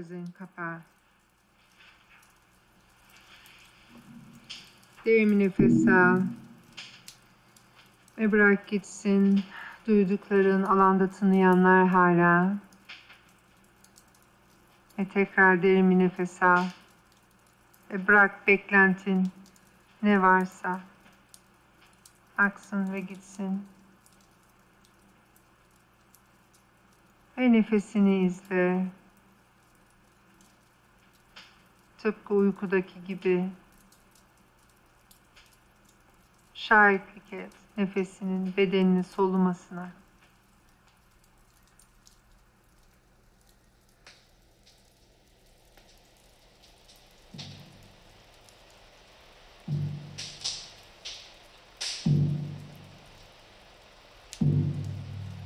Gözlerini kapa. Derin bir nefes al. Ve bırak gitsin. Duydukların alanda tınlayanlar hala. Ve tekrar derin bir nefes al. Ve bırak beklentin ne varsa aksın ve gitsin. Ve nefesini izle. Tıpkı uykudaki gibi. Şahitlik et nefesinin bedenini solumasına.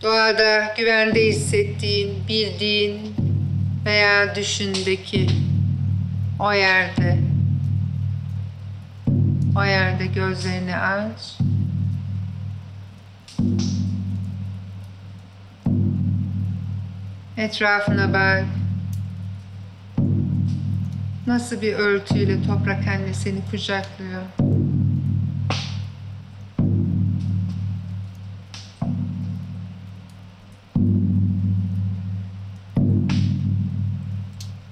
Doğada güvende hissettiğin, bildiğin veya düşündeki o yerde o yerde gözlerini aç. Etrafına bak. Nasıl bir örtüyle toprak anne seni kucaklıyor.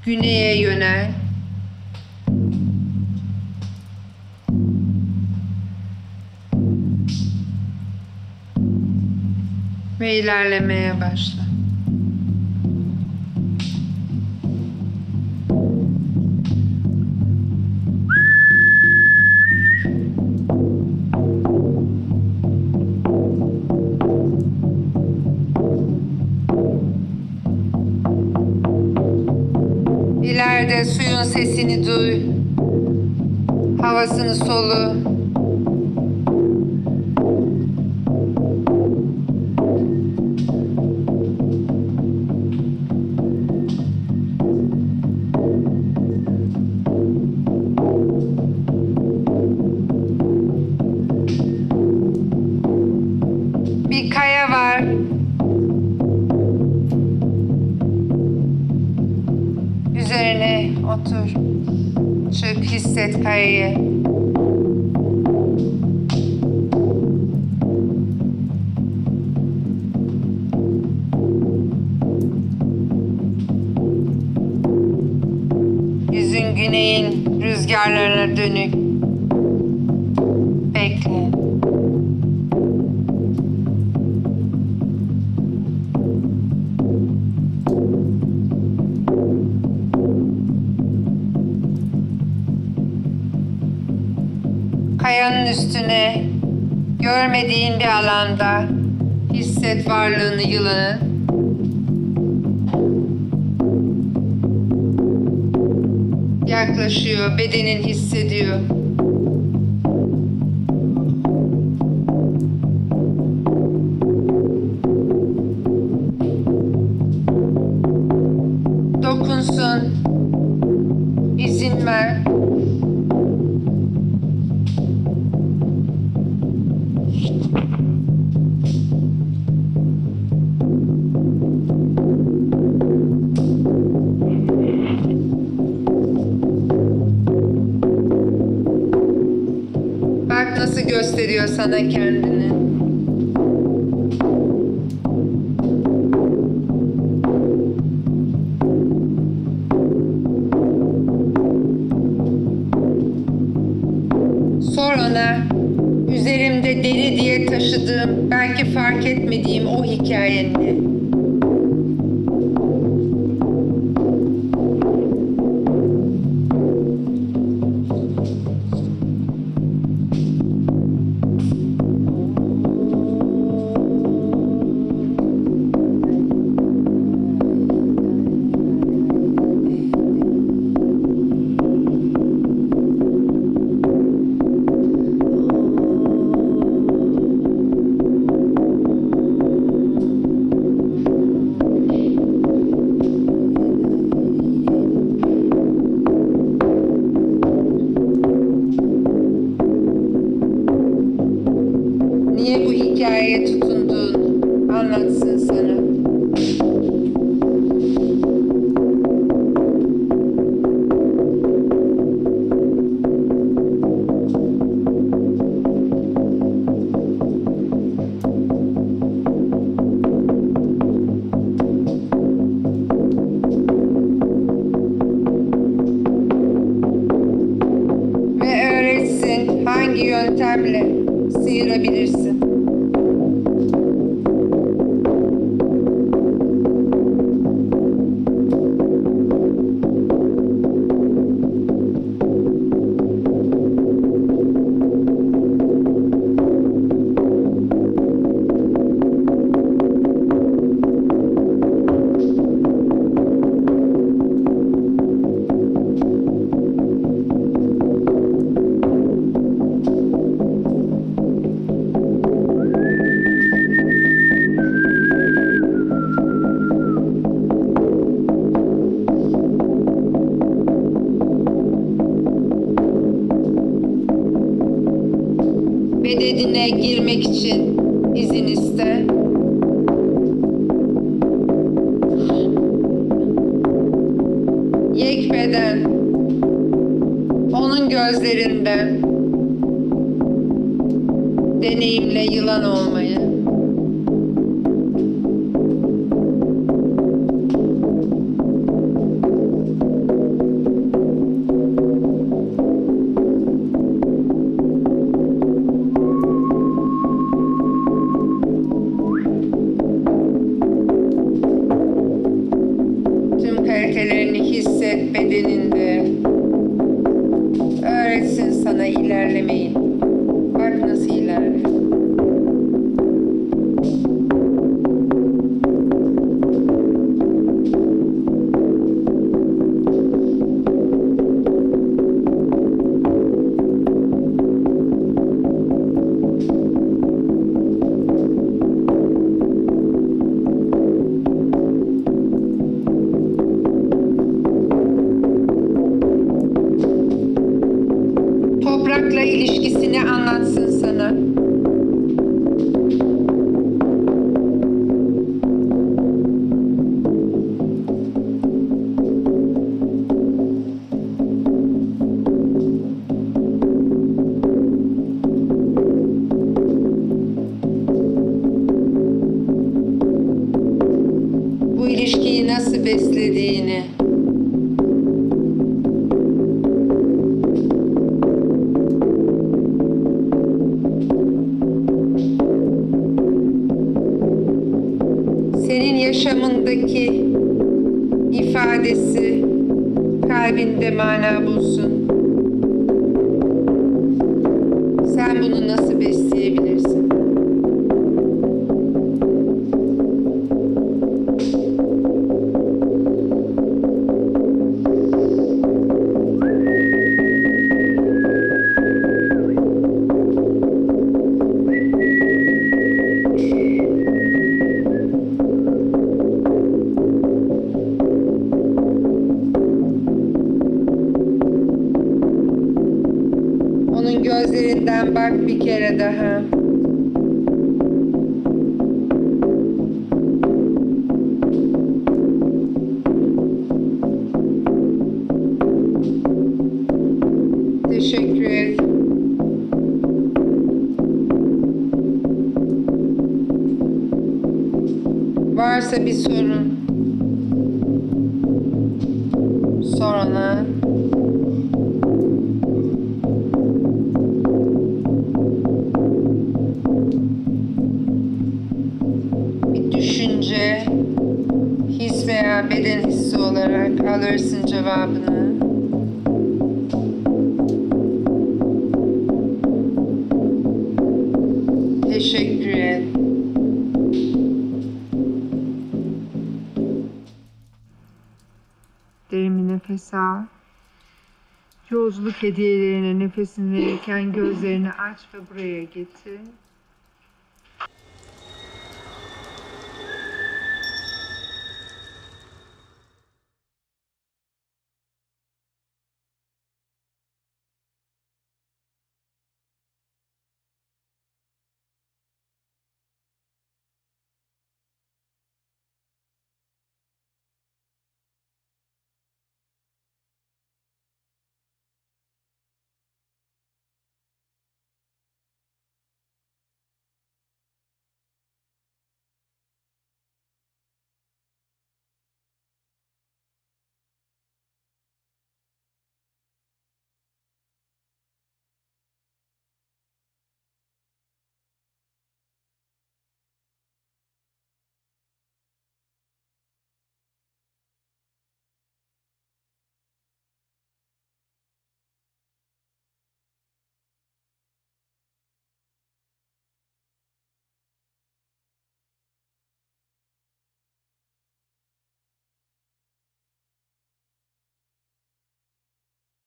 Güneye yönel. Ve ilerlemeye başla. İleride suyun sesini duy. Havasını solu. Güneyin rüzgarlarına dönük. Bekle. Kayanın üstüne, görmediğin bir alanda hisset varlığını yılanın. Yaklaşıyor, bedenin hissediyor. Gösteriyor sana kendini. Sor ona üzerimde deri diye taşıdığım, belki fark etmediğim o hikayeni. yöntemle sıyırabilirsin. mededine girmek için izin iste. Yekbeden onun gözlerinde deneyimle yılan olmayı. Bedeninde. Öğretsin sana ilerlemeyi. Beslediğini, senin yaşamındaki ifadesi kalbinde mana bulsun. Sen bunu nasıl besleyebilirsin? Teşekkür et. Varsa bir sorun. Sor bir düşünce, his veya beden hissi olarak alırsın cevabını. Nefes al. Yolculuk hediyelerine nefesini verirken gözlerini aç ve buraya getir.